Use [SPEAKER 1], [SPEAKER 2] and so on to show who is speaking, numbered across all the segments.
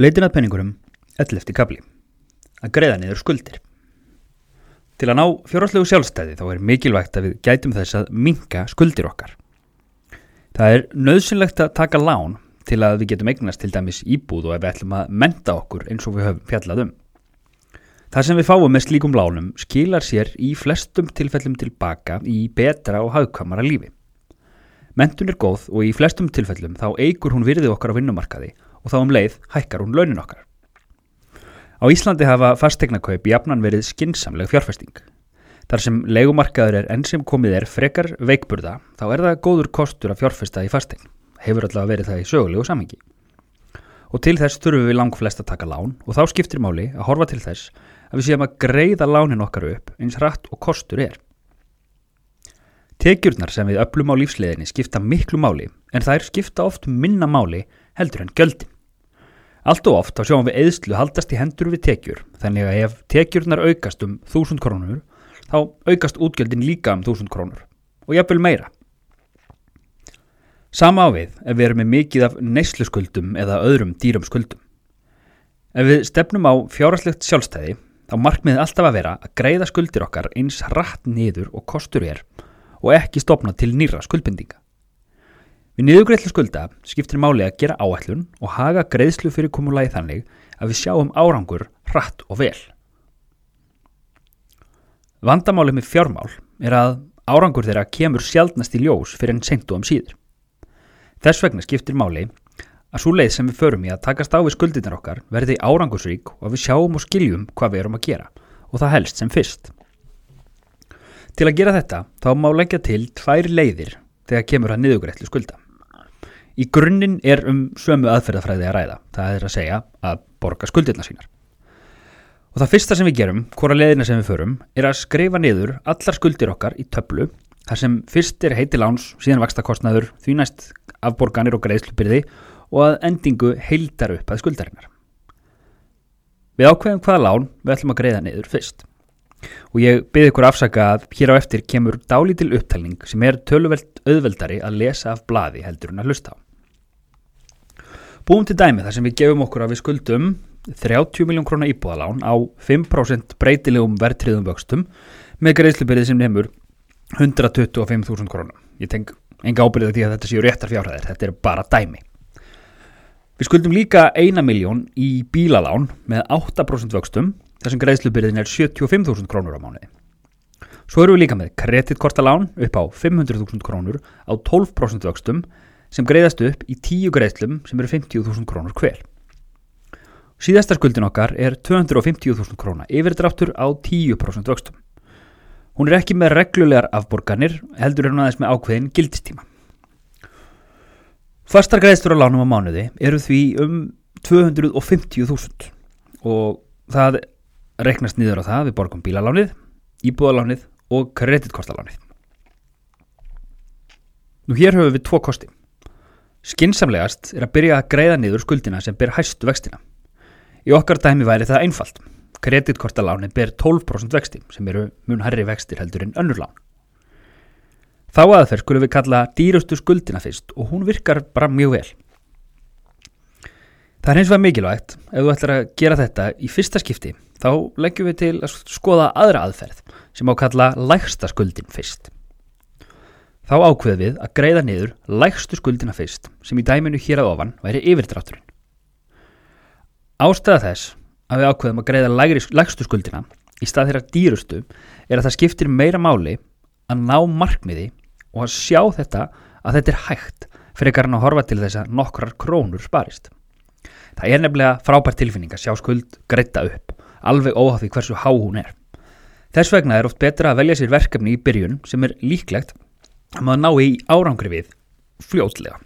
[SPEAKER 1] Leitin að penningurum, 11. kapli. Að greiða niður skuldir. Til að ná fjórháslegu sjálfstæði þá er mikilvægt að við gætum þess að minka skuldir okkar. Það er nöðsynlegt að taka lán til að við getum eignast til dæmis íbúð og ef við ætlum að menta okkur eins og við höfum fjallað um. Það sem við fáum með slíkum lánum skilar sér í flestum tilfellum tilbaka í betra og hagkamara lífi. Mentun er góð og í flestum tilfellum þá eigur hún virði okkar á vinnumarkaði og þá um leið hækkar hún launin okkar. Á Íslandi hafa fastegnakaup jafnan verið skinsamleg fjárfesting. Þar sem legumarkaður er enn sem komið er frekar veikburða þá er það góður kostur að fjárfesta í fastegn. Hefur allavega verið það í sögulegu samhengi. Og til þess þurfum við lang flest að taka lán og þá skiptir máli að horfa til þess að við séum að greiða lánin okkar upp eins rætt og kostur er. Tekjurnar sem við öflum á lífsleðinni skipta miklu máli en þær skipta oft minna máli heldur en göldin. Allt og oft þá sjáum við eðslu haldast í hendur við tekjur þannig að ef tekjurnar aukast um 1000 krónur þá aukast útgjöldin líka um 1000 krónur og jafnvel meira. Sama á við ef við erum með mikið af neysluskuldum eða öðrum dýrum skuldum. Ef við stefnum á fjárhastlegt sjálfstæði þá markmiðið alltaf að vera að greiða skuldir okkar eins rætt niður og kostur er og ekki stopna til nýra skuldbindinga. Við niðugreitlu skulda skiptir máli að gera áætlun og haga greiðslu fyrir komulagi þannig að við sjáum árangur rætt og vel. Vandamálið með fjármál er að árangur þeirra kemur sjálfnast í ljós fyrir enn sentu um síður. Þess vegna skiptir máli að svo leið sem við förum í að takast á við skuldinar okkar verði árangursrík og að við sjáum og skiljum hvað við erum að gera og það helst sem fyrst. Til að gera þetta þá má leggja til tvær leiðir þegar kemur að niðugrætlu skulda. Í grunninn er um sömu aðferðafræði að ræða, það er að segja að borga skuldirna sínar. Og það fyrsta sem við gerum, hvora leiðina sem við förum, er að skrifa niður allar skuldir okkar í töflu, þar sem fyrst er heiti láns, síðan vakstakostnaður, því næst afborganir og greiðslubyrði og að endingu heildar upp að skuldarinnar. Við ákveðum hvaða lán við ætlum að greiða niður fyrst. Og ég byrði ykkur afsaka að hér á eftir kemur dálítil upptalning sem er töluvelt auðveldari að lesa af blaði heldur en að hlusta á. Búum til dæmi þar sem við gefum okkur að við skuldum 30 miljón krónar íbúðalán á 5% breytilegum verðtriðum vöxtum með greiðslubyrði sem nefnur 125.000 krónar. Ég teng enga ábyrðið því að þetta séu réttar fjárhæðir, þetta er bara dæmi. Við skuldum líka 1 miljón í bílalán með 8% vöxtum þar sem greiðslubyrðin er 75.000 krónur á mánuði. Svo erum við líka með kreditkortalán upp á 500.000 krónur á 12% vöxtum sem greiðast upp í 10 greiðslum sem eru 50.000 krónur hver. Síðasta skuldin okkar er 250.000 króna yfirdráttur á 10% vöxtum. Hún er ekki með reglulegar afborganir heldur er hún aðeins með ákveðin gildistíma. Fastar greiðstur á lánum á mánuði eru því um 250.000 og það reknast niður á það við borgum bílalánið, íbúðalánið og kreditkortalánið. Nú hér höfum við tvo kosti. Skinsamlegast er að byrja að greiða niður skuldina sem ber hæstu vextina. Í okkar dæmi væri það einfalt. Kreditkortalánið ber 12% vexti sem eru mun herri vextir heldur en önnur lán. Þá aðferð skulum við kalla dýrustu skuldina fyrst og hún virkar bara mjög vel. Það er eins og að mikilvægt ef þú ætlar að gera þetta í fyrsta skipti þá leggjum við til að skoða aðra aðferð sem á kalla lægsta skuldin fyrst. Þá ákveðum við að greiða niður lægstu skuldina fyrst sem í dæminu hér að ofan væri yfirdrátturinn. Ástæða þess að við ákveðum að greiða lægri, lægstu skuldina í stað þeirra dýrustu er að það skiptir meira máli að ná markmiði og að sjá þetta að þetta er hægt fyrir að horfa til þess að nokkrar krónur sparist. Það er nefnilega frábært tilfinning að sjá skuld greita upp, alveg óháð því hversu há hún er. Þess vegna er oft betra að velja sér verkefni í byrjun sem er líklegt að maður ná í árangri við fljótlega.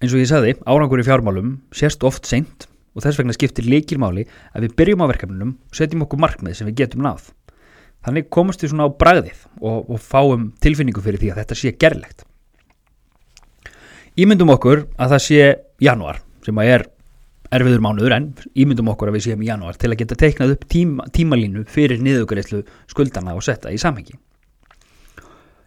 [SPEAKER 1] Eins og ég sagði, árangur í fjármálum sérst oft seint og þess vegna skiptir líkilmáli að við byrjum á verkefnunum og setjum okkur markmið sem við getum náð. Þannig komast við svona á bragðið og, og fáum tilfinningu fyrir því að þetta sé gerlegt. Ímyndum okkur að það sé januar sem að er erfiður mánuður en ímyndum okkur að við séum í januar til að geta teiknað upp tíma, tímalínu fyrir niðugreðslu skuldana og setja í samhengi.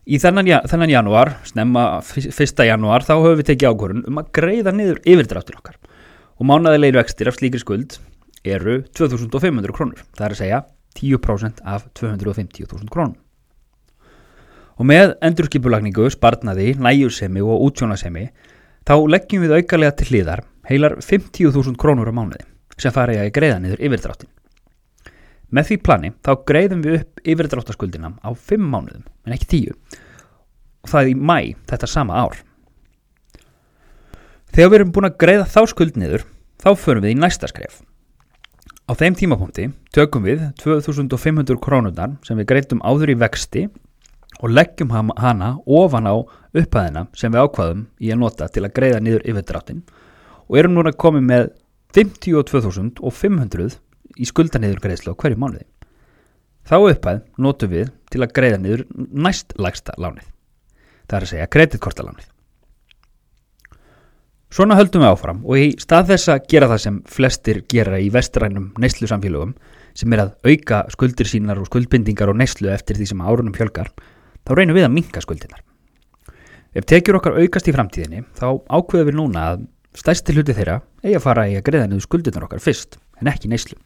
[SPEAKER 1] Í þennan, þennan januar, snemma fyrsta januar, þá höfum við tekið ákvörðun um að greiða niður yfirdráttur okkar og mánaðilegir vextir af slíkri skuld eru 2500 krónur, það er að segja 10% af 250.000 krónum. Og með endurskipulagningu, sparnaði, næjursemi og útsjónasemi þá leggjum við aukalega til hliðar heilar 50.000 krónur á mánuði sem fara ég að greiða niður yfirdráttin. Með því plani þá greiðum við upp yfirdráttaskuldina á 5 mánuðum en ekki 10 og það er í mæ þetta sama ár. Þegar við erum búin að greiða þá skuld niður þá förum við í næsta skref. Á þeim tímapunkti tökum við 2500 krónurnar sem við greitum áður í vexti og leggjum hana ofan á upphæðina sem við ákvaðum í að nota til að greiða niður yfirdráttin og erum núna komið með 52.500 í skuldaniður greiðslu á hverju mánuði. Þá upphæð notum við til að greiða niður næst lægsta lánið. Það er að segja kreditkortalánið. Svona höldum við áfram og í stað þess að gera það sem flestir gera í vestrænum neyslu samfélögum sem er að auka skuldir sínar og skuldbindingar og neyslu eftir því sem árunum fjölgar, þá reynum við að minka skuldinar. Ef tekjur okkar aukast í framtíðinni þá ákveðum við núna að stærsti hluti þeirra eigi að fara í að greiða niður skuldinar okkar fyrst en ekki neyslu.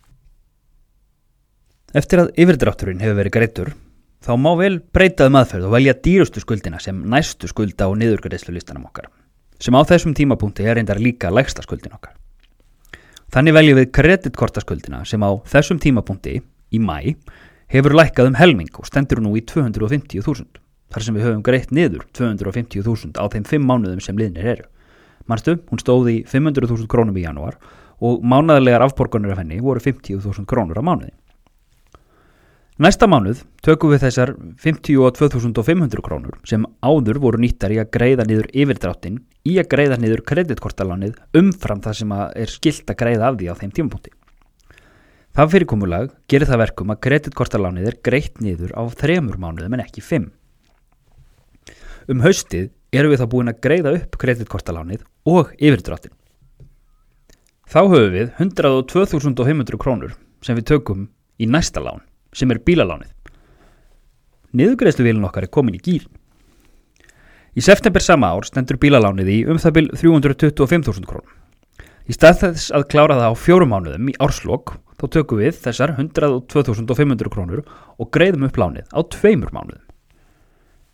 [SPEAKER 1] Eftir að yfirdrátturinn hefur verið greittur þá má vel breytað maðferð og velja dýrustu skuldina sem næstu skulda og niðurgreðslu listanum okkar sem á þessum tímapunkti er reyndar líka lægsta skuldin okkar. Þannig veljum við kreditkortaskuldina sem á þessum tímapunkti í mæ hefur lækkað um helming og stendur nú í 250.000 þar sem við höfum greitt niður 250.000 á þeim 5 mánuðum sem liðnir eru. Marstu, hún stóði í 500.000 krónum í janúar og mánæðilegar afborgunir af henni voru 50.000 krónur á mánuði. Næsta mánuð tökum við þessar 52.500 krónur sem áður voru nýttar í að greiða niður yfirdráttin í að greiða niður kreditkortalánið umfram það sem er skilt að greiða af því á þeim tímapunkti. Það fyrirkomulag gerir það verkum að kreditkortalánið er greitt niður á þremur mánuðum en ekki fimm. Um haustið erum við þá búin að greiða upp kreditkortalánið og yfirdráttin. Þá höfum við 102.500 krónur sem við tökum í næsta lán sem er bílalánið. Niðugreðsluvílun okkar er komin í gýr. Í september sama ár stendur bílalánið í um það byl 325.000 krónum. Í stað þess að klára það á fjórum mánuðum í árslokk þá tökum við þessar 102.500 krónur og greiðum upp lánið á tveimur mánuðum.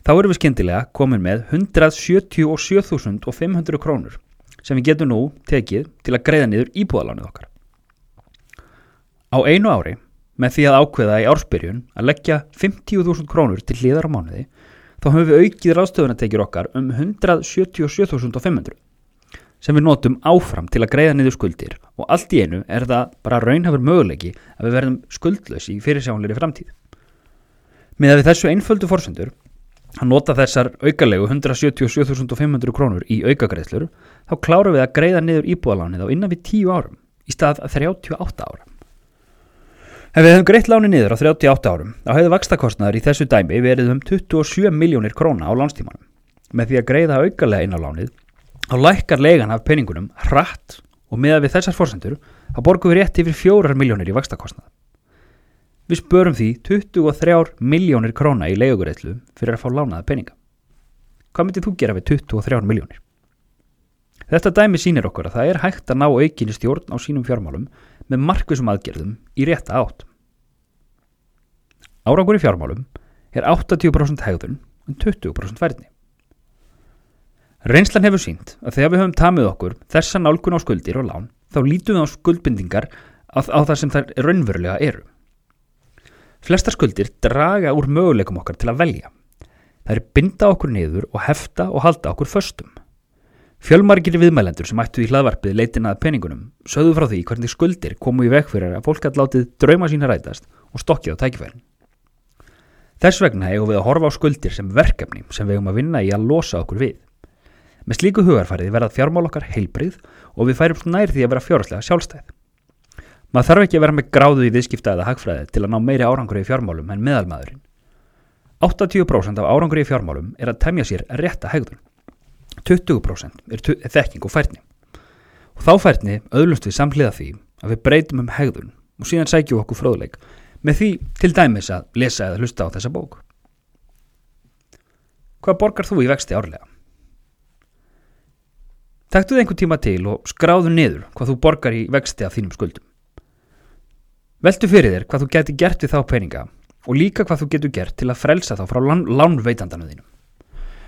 [SPEAKER 1] Þá erum við skemmtilega komin með 177.500 krónur sem við getum nú tekið til að greiða niður íbúðalánið okkar. Á einu ári, með því að ákveða í ársbyrjun að leggja 50.000 krónur til hlýðar á mánuði, þá höfum við aukið ráðstöðunatekjur okkar um 177.500 sem við notum áfram til að greiða niður skuldir og allt í einu er það bara raunhafur möguleiki að við verðum skuldlösi í fyrirsjánleiri framtíð. Með að við þessu einföldu fórsendur að nota þessar aukalegu 177.500 krónur í aukagreðslur þá klárum við að greiða niður íbúðalánið á innan við 10 árum í stað 38 ára. Ef við hefum greitt láni niður á 38 árum þá hefðu vakstakostnaður í þessu dæmi verið um 27 miljónir króna á lánstímanum. Með því að greiða aukalega inn á lánið þá lækkar legan af peningunum hratt og með að við þessar fórsendur þá borgum við rétt yfir 4 miljónir í vakstakostnað. Við spörum því 23 miljónir króna í leigugureitlu fyrir að fá lánaða peninga. Hvað myndir þú gera við 23 miljónir? Þetta dæmi sínir okkur að það er hægt að ná aukinni stjórn á sínum fjármálum með markvisum aðgerðum í rétta átt. Árangur í fjármálum er 80% hegðun en 20% verðni. Reynslan hefur sínt að þegar við höfum tamið okkur þessa nálgun á skuldir og lán þá lítum við á skuldbindingar á, á það sem þær raunverulega eru. Flestar skuldir draga úr möguleikum okkar til að velja. Það er binda okkur niður og hefta og halda okkur föstum. Fjölmargir viðmælendur sem ættu í hlaðvarpið leitinað peningunum sögðu frá því hvernig skuldir komu í veg fyrir að fólk að látið drauma sína rætast og stokkið á tækifærin. Þess vegna hefur við að horfa á skuldir sem verkefni sem við hefum að vinna í að losa okkur við. Með slíku hugarfærið verðað fjármál okkar heilbrið og við færum nær því að vera fjárhastlega sjálfstæð. Maður þarf ekki að vera með gráðu í viðskipta eða hagfræði til að ná meiri árangur í fjármálum en meðalmaðurinn. 80% af árangur í fjármálum er að temja sér rétta hegðun. 20% er þekking og færni. Og þá færni auðlust við samhliða því að við breytum um hegðun og síðan sækjum okkur fróðleik með því til dæmis að lesa eða hlusta á þessa bók. Hvað borgar þú í vexti árlega? Þekktu þið einhver tíma til og skráðu niður hvað þú borgar í vexti af þínum skuldum. Veltu fyrir þér hvað þú geti gert við þá peninga og líka hvað þú getur gert til að frelsa þá frá lán, lánveitandanu þínum.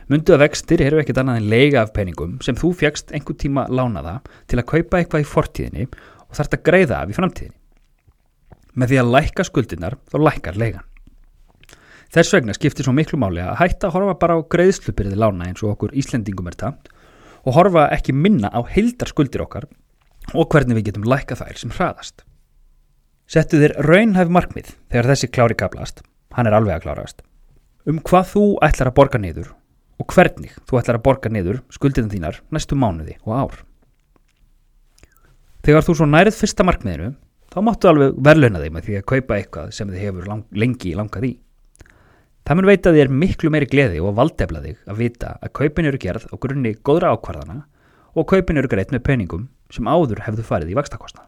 [SPEAKER 1] Mundu að vextir eru ekkert annað en leiga af peningum sem þú fjækst einhver tíma lánaða til að kaupa eitthvað í fortíðinni og þarft að greiða af í framtíðinni. Með því að lækka skuldinnar þá lækkar leigan. Þess vegna skiptir svo miklu máli að hætta að horfa bara á greiðslupyrði lána eins og okkur Íslendingum er tamt og horfa ekki minna á heildar skuldir okkar og hvernig við getum lækka þær sem hraðast. Settu þér raunhæf markmið þegar þessi klári kaplast, hann er alveg að klárast, um hvað þú ætlar að borga niður og hvernig þú ætlar að borga niður skuldinan þínar næstu mánuði og ár. Þegar þú svo nærið fyrsta markmiðinu, þá máttu alveg verðlauna þig með því að kaupa eitthvað sem þið hefur lang, lengi í. Það mun veita þér miklu meiri gleði og valdefla þig að vita að kaupin eru gerð á grunni góðra ákvarðana og kaupin eru greitt með peningum sem áður hefðu farið í vakstakostnað.